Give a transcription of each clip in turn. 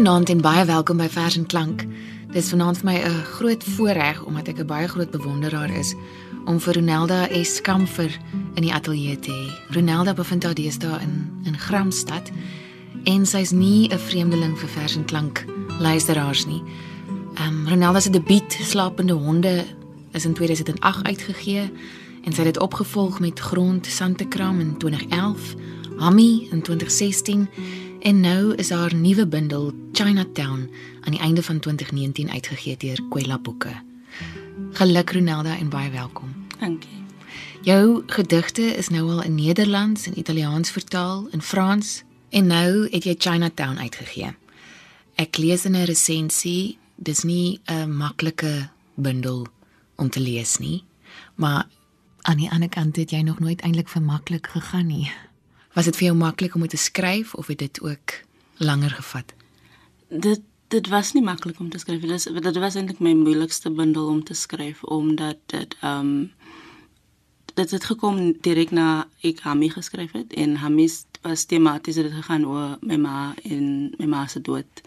Goeienaand en baie welkom by Vers en Klank. Dis vanaand vir my 'n groot voorreg omdat ek 'n baie groot bewonderaar is om vir Ronelda S. Kamfer in die ateljee te hê. Ronelda bevind haar deesdae in in Gramstad en sy's nie 'n vreemdeling vir Vers en Klank luisteraars nie. Ehm um, Ronelda se debuut Slapende Honde is in 2008 uitgegee en sy het dit opgevolg met Grond Santekram in 2011, Hammy in 2016 En nou is haar nuwe bundel Chinatown aan die einde van 2019 uitgegee deur Kwela Boeke. Geluk Ronelda en baie welkom. Dankie. Jou gedigte is nou al in Nederlands en Italiaans vertaal, in Frans en nou het jy Chinatown uitgegee. Ek lees in 'n resensie, dis nie 'n maklike bundel om te lees nie, maar aan die ander kant het jy nog nooit eintlik vir maklik gegaan nie. Was dit vir jou maklik om dit te skryf of het dit ook langer gevat? Dit dit was nie maklik om te skryf. Dit is dit was eintlik my moeilikste bundel om te skryf omdat dit ehm um, dit het gekom direk na ek Hami geskryf het en Hami was tematies het gegaan oor my ma en my ma se dood.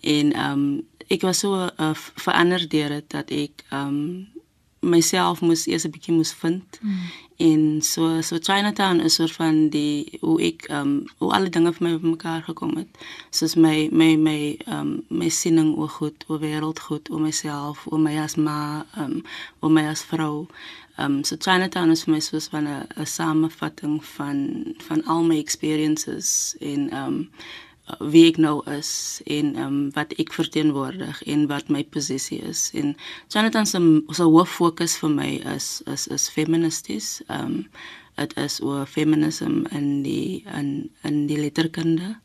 En ehm um, ek was so uh, verander deur dit dat ek ehm um, myself moes eers 'n bietjie moes vind mm en so so Chinatown is soort van die hoe ek ehm um, hoe alle dinge vir my op mekaar gekom het. Soos my my my ehm um, my siening oor goed, oor wêreld goed, oor myself, oor my as ma, ehm um, oor my as vrou. Ehm um, so Chinatown is vir my soos van 'n 'n samevatting van van al my experiences in ehm um, wie ek nou is en ehm um, wat ek verteenwoordig en wat my posisie is. En Jonathan se se hoof fokus vir my is is is feministisch. Ehm um, dit is oor feminisme in die in in die letterkunde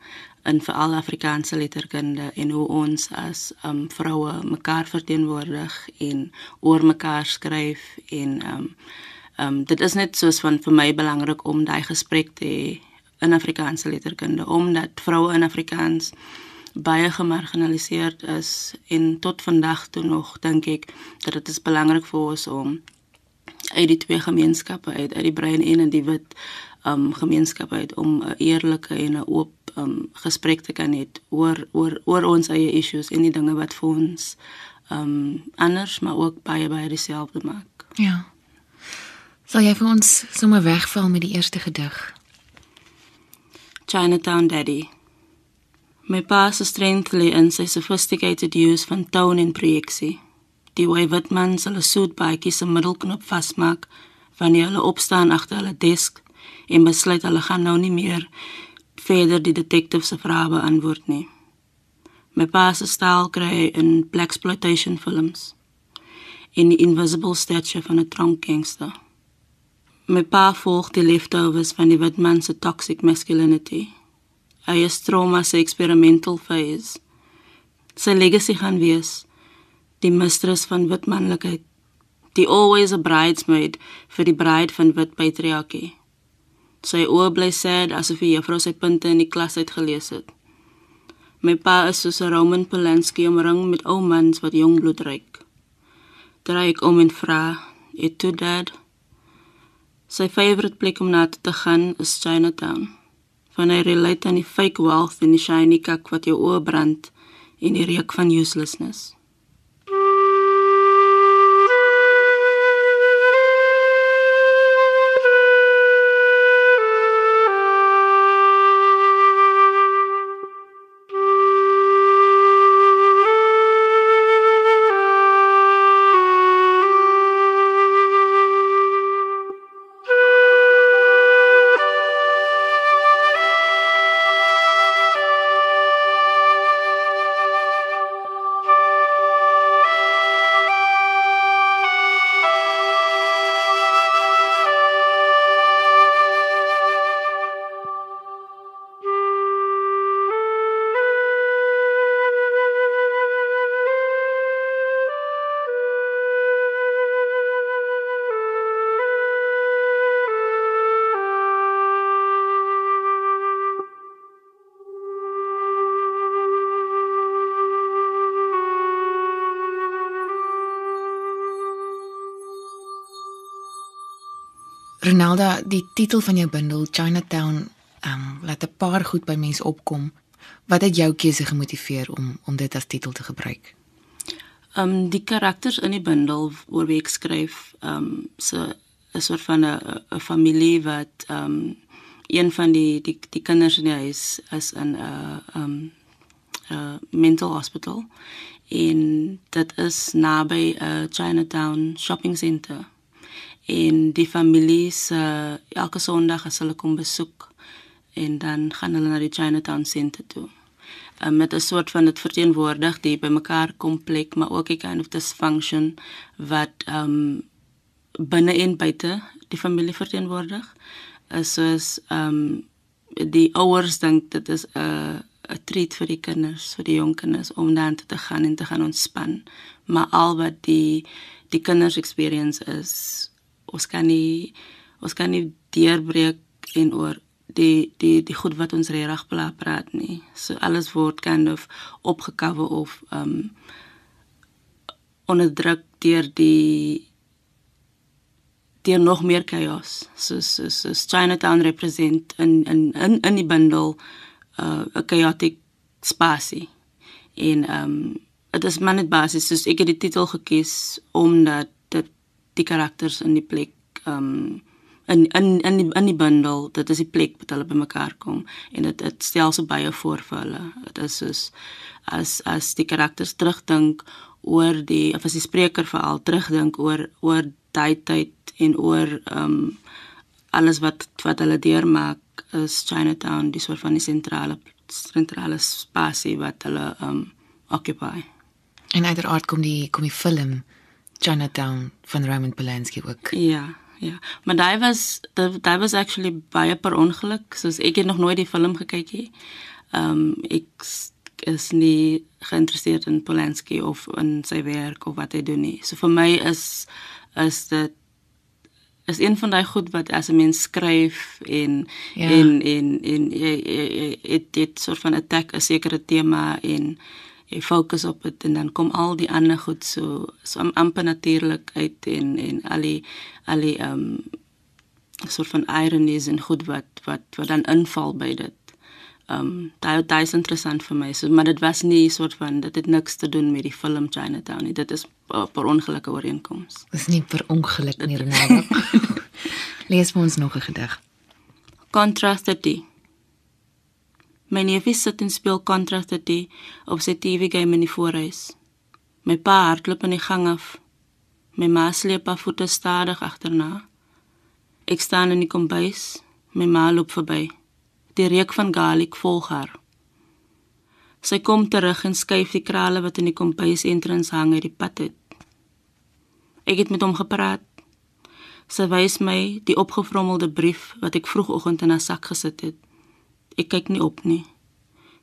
en veral Afrikaanse letterkunde en hoe ons as ehm um, vroue mekaar verteenwoordig en oor mekaar skryf en ehm um, ehm um, dit is net soos van vir my belangrik om daai gesprek te hê in Afrikaanse letterkunde omdat vroue in Afrikaans baie gemarginaliseerd is en tot vandag toe nog dink ek dat dit is belangrik vir ons om uit die twee gemeenskappe uit uit die bruin en die wit um gemeenskappe uit om 'n eerlike en 'n oop um gesprek te kan hê oor oor oor ons eie issues en die dinge wat vir ons um anders maar ook baie baie dieselfde maak. Ja. Sal jy vir ons sommer wegval met die eerste gedig? Chinatown Daddy. My pa se strength lê in sy sophisticated use van tone en projeksie. Die way wat mans hulle soet baadjie se middelknop vasmaak wanneer hulle opstaan agter hulle desk en besluit hulle gaan nou nie meer verder die detective se vrae beantwoord nie. My pa se styl kry in black exploitation films in die invisible statue van 'n drunk gangster. My pa volg die leftovers van die wit man se toxic masculinity. Hy is trauma se experimental phase. Sy legacy gaan wees die mistress van wit manlikheid, die always a bridesmaid vir die bruid van wit patriargie. Sy oë bly sad asof hy juffrou sy punte in die klas uitgelees het. My pa is soos 'n Roman Polanski omring met ou mans wat jong bloed ruik. Draai ek om en vra, "Het toe dad?" Sy favourite plek om na te gaan is Chinatown. Van hy relate aan die fake wealth en die shiny kak wat jou oë brand en die reuk van uselessness. Ronaldo, die titel van jou bundel Chinatown, ehm um, laat 'n paar goed by mense opkom. Wat het jou keuse gemotiveer om om dit as titel te gebruik? Um die karakters in die bundel oor wie ek skryf, um so 'n soort van 'n 'n familie wat um een van die die die kinders in die huis is in 'n uh, um 'n uh, mental hospital en dit is naby 'n uh, Chinatown shopping center. En die familie se uh, elke Sondag as hulle kom besoek en dan gaan hulle na die Chinatown center toe. Um, met 'n soort van dit verteenwoordig die bymekaar kom plek, maar ook 'n kind of dysfunction wat um binne en buite die familie verteenwoordig. Is soos um die ouers dink dit is 'n uh, 'n treat vir die kinders, vir die jong kinders om dan te gaan en te gaan ontspan. Maar al wat die die kinders experience is ons kan nie ons kan nie deurbreek en oor die die die goed wat ons reg praat nie. So alles word kind of opgekover of um onderdruk deur die deur nog meer chaos. So so so Chinatown represent in in in in die bundel uh, 'n chaotic spasie. En ehm um, dit is maar net basies soos ek het die titel gekies omdat die karakters in die plek ehm um, in in in die in die bundel dit is die plek wat hulle bymekaar kom en dit dit stel so baie voor vir hulle. Dit is soos as as die karakters terugdink oor die of as die spreker veral terugdink oor oor daai tyd en oor ehm um, alles wat wat hulle deurmaak is Chinatown die soort van die sentrale sentrale spasie wat hulle um occupy. En uiteraard kom die kom die film Chinatown van Roman Polanski ook. Ja, ja. Maar daai was daai was actually baie per ongeluk, soos ek het nog nooit die film gekyk nie. Um ek is nie geïnteresseerd in Polanski of in sy werk of wat hy doen nie. So vir my is is dit is een van daai goed wat as 'n mens skryf en ja. en en en dit dit soort van attack 'n sekere tema en jy fokus op dit en dan kom al die ander goed so so amper natuurlik uit en en al die al die ehm um, soort van ironies en goed wat wat wat dan inval by dit. Ehm um, daai daai is interessant vir my. So maar dit was nie soort van dit het niks te doen met die film Chinatown nie. Dit is uh, per ongeluk ooreenkoms. Dis nie per ongeluk nie, Ronaldo. Lees vir ons nog 'n gedig. Contrasted. My neefie sit en speel Contrasted op sy TV game in die voorhuis. My pa hardloop in die gang af. My ma sleep haar voete stadig agterna. Ek staan in die kombuis. My ma loop verby. Die reuk van garlic volg haar. Sy kom terug en skuif die krale wat in die kombuis entrance hang uit die pad uit. Ek het met hom gepraat. Sy wys my die opgevrommelde brief wat ek vroegoggend in 'n sak gesit het. Ek kyk nie op nie.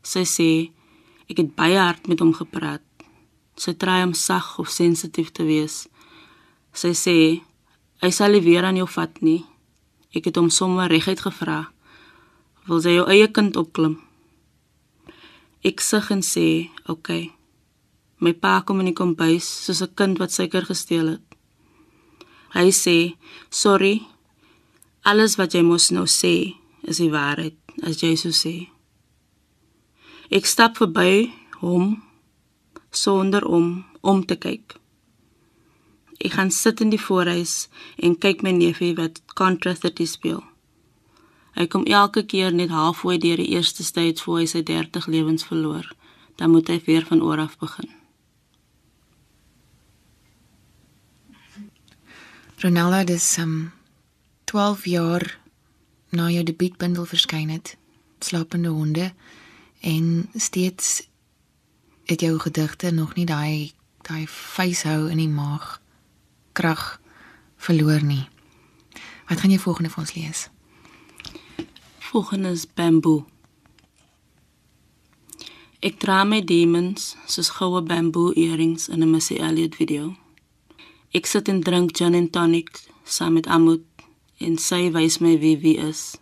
Sy sê ek het baie hard met hom gepraat. Sy try om sag of sensitief te wees. Sy sê hy sal nie weer aan jou vat nie. Ek het hom sommer reguit gevra. Wil sy jou eie kind opklim? Ek sug en sê, "Oké." Okay. My pa kom in die kombuis soos 'n kind wat suiker gesteel het. Hy sê, "Sorry. Alles wat jy mos nou sê, is die waarheid, as jy so sê." Ek stap verby hom sonder om om te kyk. Ek gaan sit in die voorhuis en kyk my neefie wat Contra 30 speel. Hy kom elke keer net halfway deur die eerste stage voor hy sy 30 lewens verloor. Dan moet hy weer van oor af begin. Ronaldo dis um 12 jaar na jou debuutbundel verskyn het, Slapende honde en steeds het jou gedigte nog nie daai daai facehou in die maag krag verloor nie. Wat gaan jy volgende vir ons lees? Volgende is bamboo. Ek dra my demons soos goue bamboo earrings in 'n Missy Elliott video. Ek sit en drink gin and tonic saam met Amut en sy wys my wie wie is.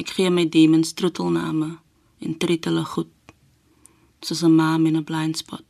Ek gee my demons troetelname en treat hulle goed soos 'n ma in 'n blind spot.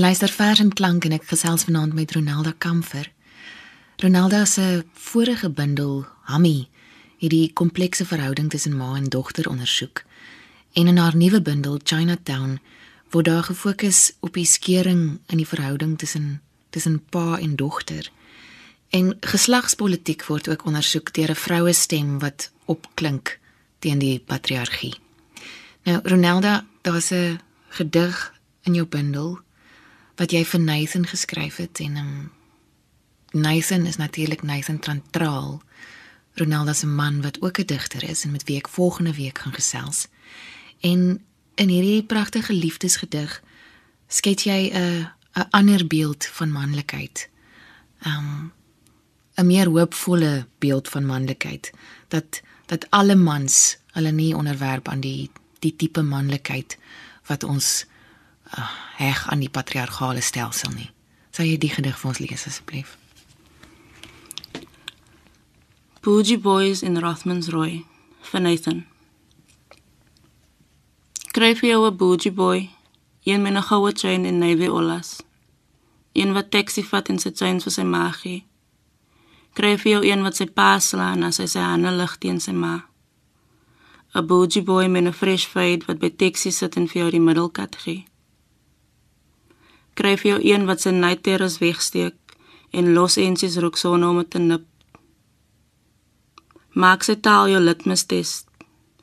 Luister vers en klank en ek gesels vanaand met Ronelda Kamfer. Ronelda se vorige bundel, Hammy, het die komplekse verhouding tussen ma en dogter ondersoek. En in haar nuwe bundel, Chinatown, word daar gefokus op die skeuring in die verhouding tussen tussen pa en dogter. En geslagspolitiek word ook ondersoek deur 'n vroue stem wat opklink teen die patriargie. Nou Ronelda, daar's 'n gedig in jou bundel wat jy vir Nathan geskryf het en um, Nathan is natuurlik Nathan Trantraal. Ronelda se man wat ook 'n digter is en met wie ek volgende week gaan gesels. En in hierdie pragtige liefdesgedig skets jy 'n 'n ander beeld van manlikheid. Um 'n meer hoopvolle beeld van manlikheid dat dat alle mans hulle nie onderwerp aan die die tipe manlikheid wat ons heg aan die patriargale stelsel nie. Sal jy die gedig vir ons lees asseblief? Bougie Boys in Rothmans Roy van Nathan. Kry vir jou 'n bougie boy, een met 'n goue chain en navy olas. Een wat taxi vat en sy chains vir sy magie. Kry vir jou een wat sy pa slaan as hy sy hande lig teen sy ma. 'n Bougie boy met 'n fresh fade wat by taxi sit en vir jou die middelkat gee. Kry vir jou een wat sy night terrors wegsteek en los ensies rook sonder om te nip. Maak sy taal jou litmus test.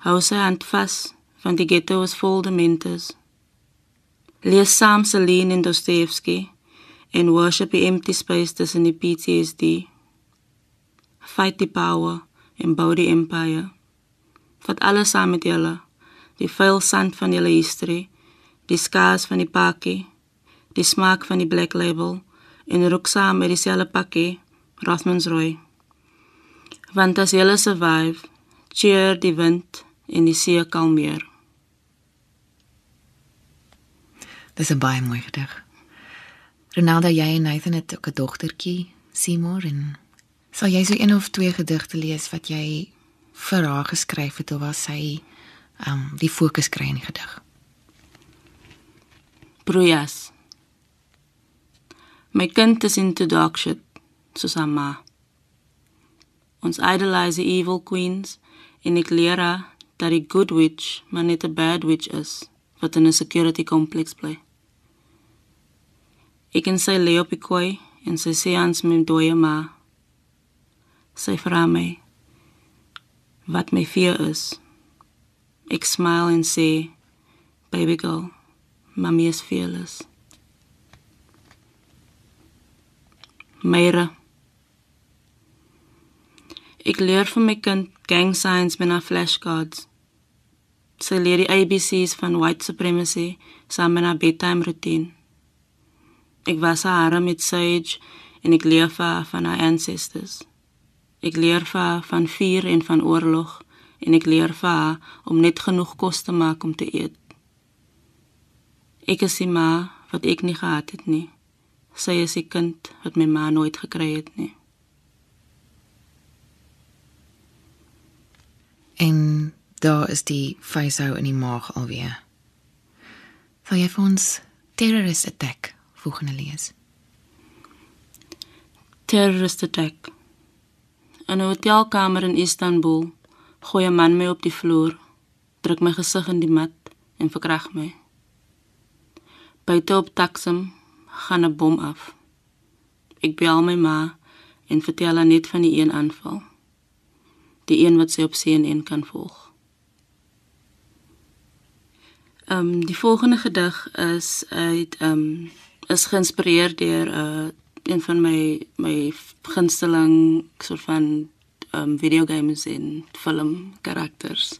Hou sy hand vas van die ghetto is vol dementors. Lees saam Celine en Dostoevsky en worship the empty space tussen die PTSD. Fight the power en bou die empire. Vat alles saam met julle. Die vuil sand van julle history, die skaars van die pakkie, die smaak van die black label en rook saam met dieselfde pakkie, Rothmans Roy. Want as julle survive, cheer die wind en die see kalmeer. Dis 'n baie mooi gedig. Ronaldo, jy en Nathan het ook 'n dogtertjie, Seymour en sal jy so een of twee gedigte lees wat jy vir haar geskryf het of was sy um die fokus kry in die gedig? Broejas. My kind is into dog shit, soos haar ma. Ons idolize evil queens en ek leer haar dat die good witch maar net 'n bad witch is wat in 'n security complex bly. Ek en sy lê op die kooi en sy sê ons met dooie ma. Sy vra my wat my fear is. Ek smile en sê, baby girl, mommy is fearless. Meira. Ek leer vir my kind gang signs met haar flashcards. Sy leer die ABC's van white supremacy saam met haar bedtime routine. Ek was haar met sage en ek leer vir haar van haar ancestors. Ek leer vir haar van vuur en van oorlog en ek leer vir haar om net genoeg kos te maak om te eet. Ek is die ma wat ek nie gehad het nie. Sy is die kind wat my ma nooit gekry het nie. En daar is die facehou in die maag alweer. Sal jy vir ons terrorist attack volgende lees? Terrorist attack. In 'n hotelkamer in Istanbul gooi 'n man my op die vloer, druk my gesig in die mat en verkrag my. Buite op Taksim gaan 'n bom af. Ek bel my ma en vertel haar net van die een aanval. Die een wat sy op CNN kan volg. Ehm um, die volgende gedig is uit ehm um, is geïnspireer deur 'n uh, een van my my gunsteling soort van ehm um, videogames en film karakters.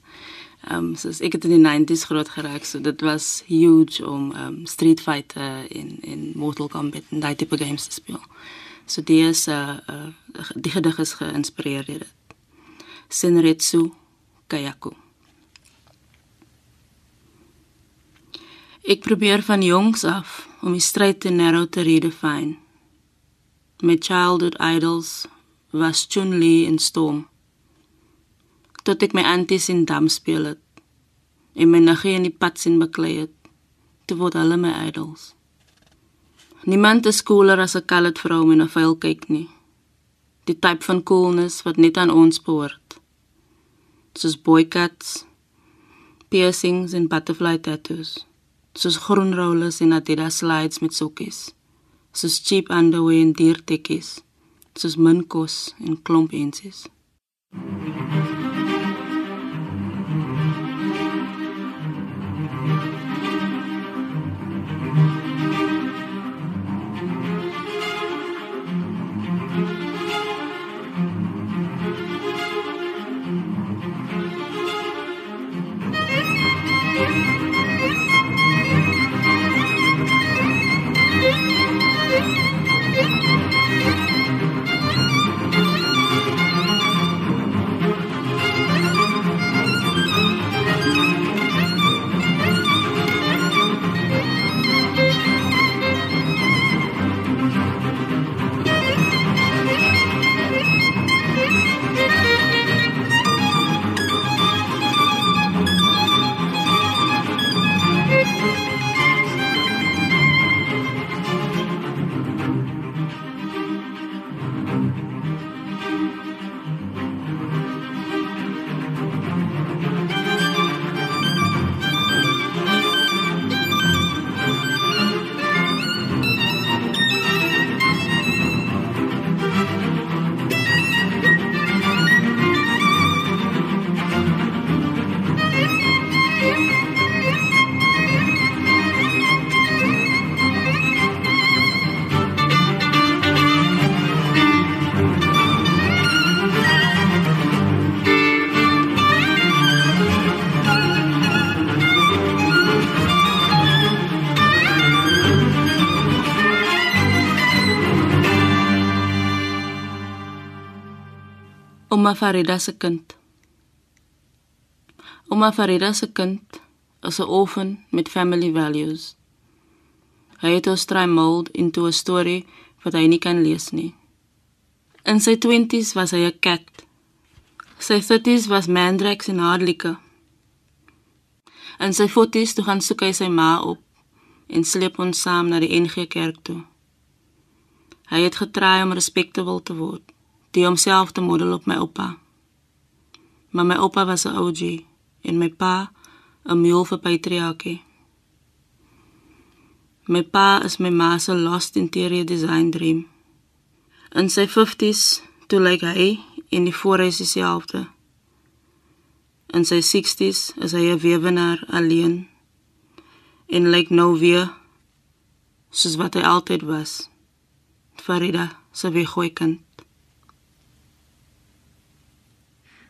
Ehm um, soos ek het in die 90s groot geraak, so dit was huge om ehm um, Street Fighter en en Mortal Kombat en daai tipe games te speel. So die is 'n uh, uh, die gedig is geïnspireer deur dit. Senretsu Kayaku. Ek probeer van jongs af om die stryd te narrow te redefine. My childhood idols was Chun-Li en Storm. Tot ek my anties in dam speel het en my naggie in die pad sien beklei het, toe word hulle my idols. Niemand is cooler as 'n colored vrou met 'n vuil kyk nie. Die tipe van coolness wat net aan ons behoort. Soos boycotts, piercings en butterfly tattoos. Soos groen rollers en Adidas slides met sokkies. Soos cheap underwear en diertekkies. Soos min kos en klomp ensies. Ouma Farida se kind. Ouma Farida se kind is 'n orphan met family values. Hy het ons try mold into 'n story wat hy nie kan lees nie. In sy 20's was hy 'n cat. Sy 30's was mandrax en hardlike. En sy 40's toe gaan soek hy sy ma op en sleep ons saam na die NG Kerk toe. Hy het getry om respectable te word die homself te model op my oupa. Maar my oupa was 'n OG en my pa 'n mule vir patriargie. My pa is my ma se lost interior design dream. In sy 50's toe lyk hy in die voorhuis dieselfde. In sy 60's is hy 'n weewenaar alleen en lyk nou weer soos wat hy altyd was. Farida, se wegooi kind.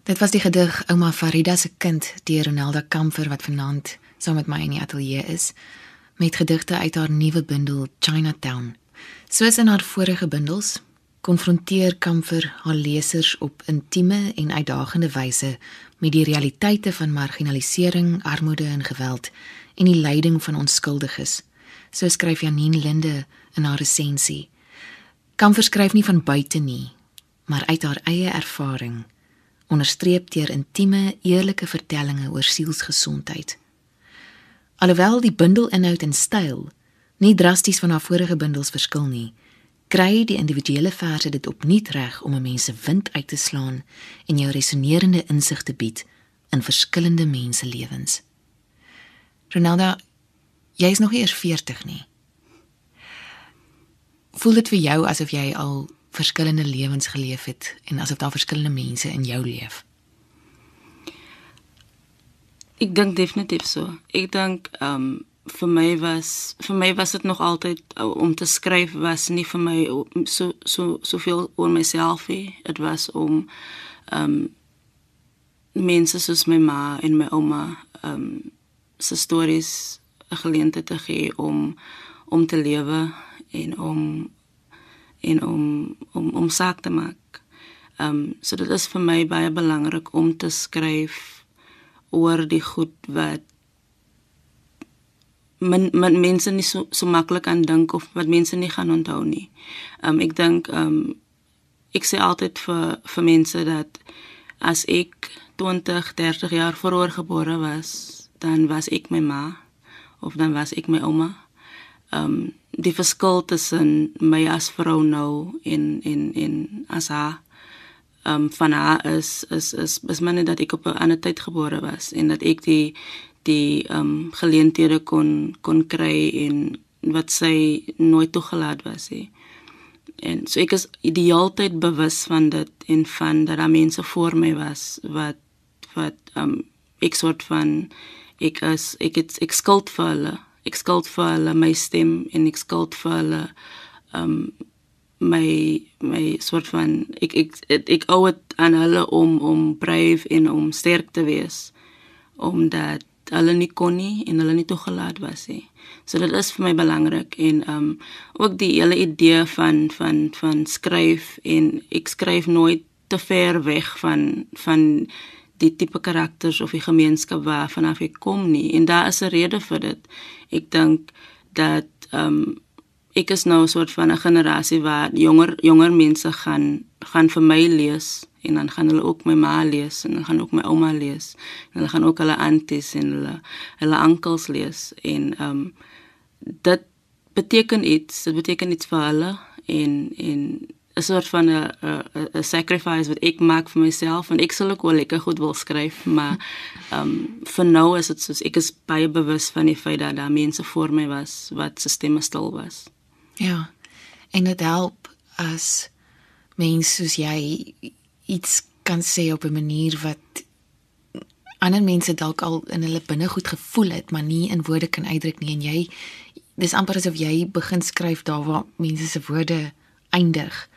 Dit was die gedig Ouma Farida se kind deur Ronelda Kamfer wat vanaand saam met my in die ateljee is met gedigte uit haar nuwe bundel Chinatown. Soos in haar vorige bundels konfronteer Kamfer haar lesers op intieme en uitdagende wyse met die realiteite van marginalisering, armoede en geweld en die lyding van onskuldiges. So skryf Janine Linde in haar resensie. Kamfer skryf nie van buite nie, maar uit haar eie ervaring onderstreep deur intieme, eerlike vertellings oor sielsgesondheid. Alhoewel die bundelinhoud en styl nie drasties van haar vorige bundels verskil nie, kry die individuele verse dit opnuut reg om 'n mens se wind uit te slaan en jou resonerende insig te bied in verskillende mense lewens. Ronaldo, jy is nog eers 40 nie. Voel dit vir jou asof jy al verskillende lewens geleef het en asof daar verskillende mense in jou leef. Ek dink definitief so. Ek dink ehm um, vir my was vir my was dit nog altyd om te skryf was nie vir my so so soveel oor myself nie. Dit was om ehm um, mense soos my ma en my ouma ehm um, se stories 'n geleentheid te gee om om te lewe en om en om om om saak te maak. Ehm um, so dit is vir my baie belangrik om te skryf oor die goed wat men, men mense nie so so maklik aan dink of wat mense nie gaan onthou nie. Ehm um, ek dink ehm um, ek sê altyd vir vir mense dat as ek 20, 30 jaar vroeër gebore was, dan was ek my ma of dan was ek my ouma. Um die verskil tussen my as vrou nou en en en as haar um van haar is is is is minne dat ek op 'n ander tyd gebore was en dat ek die die um geleenthede kon kon kry en wat sy nooit toegelaat was nie. En so ek is die hele tyd bewus van dit en van dat daar mense voor my was wat wat um ek soort van ek is ek het ek skuld vir hulle. Ek skuld vir hulle my stem en ek skuld vir hulle um my my soort van ek ek ek, ek owe dit aan hulle om om braaf en om sterk te wees omdat hulle nie kon nie en hulle nie toegelaat was nie. So dit is vir my belangrik en um ook die hele idee van van van skryf en ek skryf nooit te ver weg van van die tipe karakters of die gemeenskap waarvan af ek kom nie. En daar is 'n rede vir dit. Ek dink dat um ek is nou 'n soort van 'n generasie waar jonger jonger mense gaan gaan vir my lees en dan gaan hulle ook my ma lees en dan gaan ook my ouma lees. En hulle gaan ook hulle aunties en hulle hulle onkels lees en ehm um, dit beteken iets. Dit beteken iets vir hulle en en 'n soort van 'n 'n sacrifice wat ek maak vir myself. En ek sal ook wel lekker goed wil skryf maar ehm um, vir nou is dit soos ek is baie bewus van die feit dat daar mense voor my was wat se stemme stil was. Ja. En dit help as mens soos jy iets kan sê op 'n manier wat ander mense dalk al in hulle binnegoed gevoel het, maar nie in woorde kan uitdruk nie. En jy dis amper asof jy begin skryf daar waar mense se woorde eindig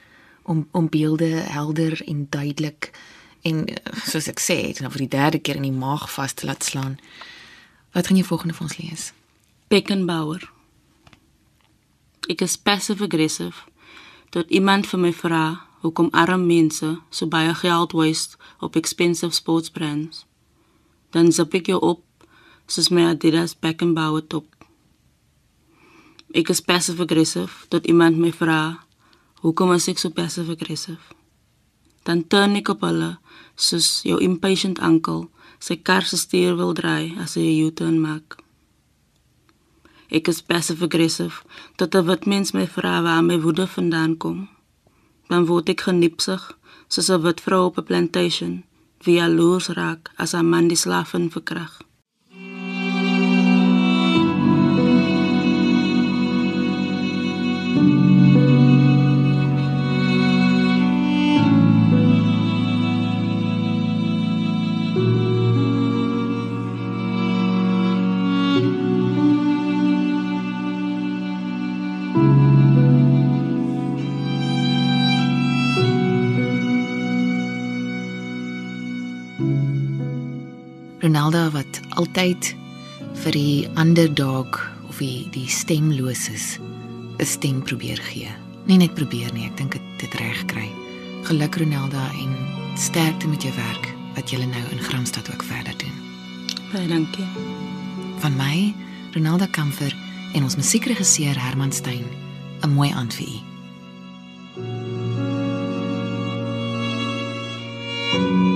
om om beelde helder en duidelik en soos ek sê, dit nou vir die derde keer in die maag vas te laat slaan. Wat gaan jy volgende vir ons lees? Beckenbauer Ek is passive aggressive tot iemand vir my vra hoekom arm mense so baie geld waste op expensive sports brands. Dan zap ek jou op soos my Adidas Beckenbauer top. Ek is passive aggressive tot iemand my vra hoekom is ek so passive aggressive. Dan turn ek op hulle soos jou impatient uncle sy kar se stuur wil draai as hy 'n U-turn maak. Ek is passive aggressive tot 'n wit mens my vra waar my woede vandaan kom. Dan word ek genipsig soos 'n wit vrou op 'n plantation wie jaloers raak as 'n man die slaven verkrag. Altyd vir die underdog of die die stemloses 'n stem probeer gee. Nie net probeer nie, ek dink dit dit reg kry. Geluk Ronaldo en sterkte met jou werk wat jy nou in Gramstad ook verder doen. Baie dankie. Van my, Ronaldo Kamfer en ons musiekregisseur Herman Stein. 'n Mooi aand vir u. thank you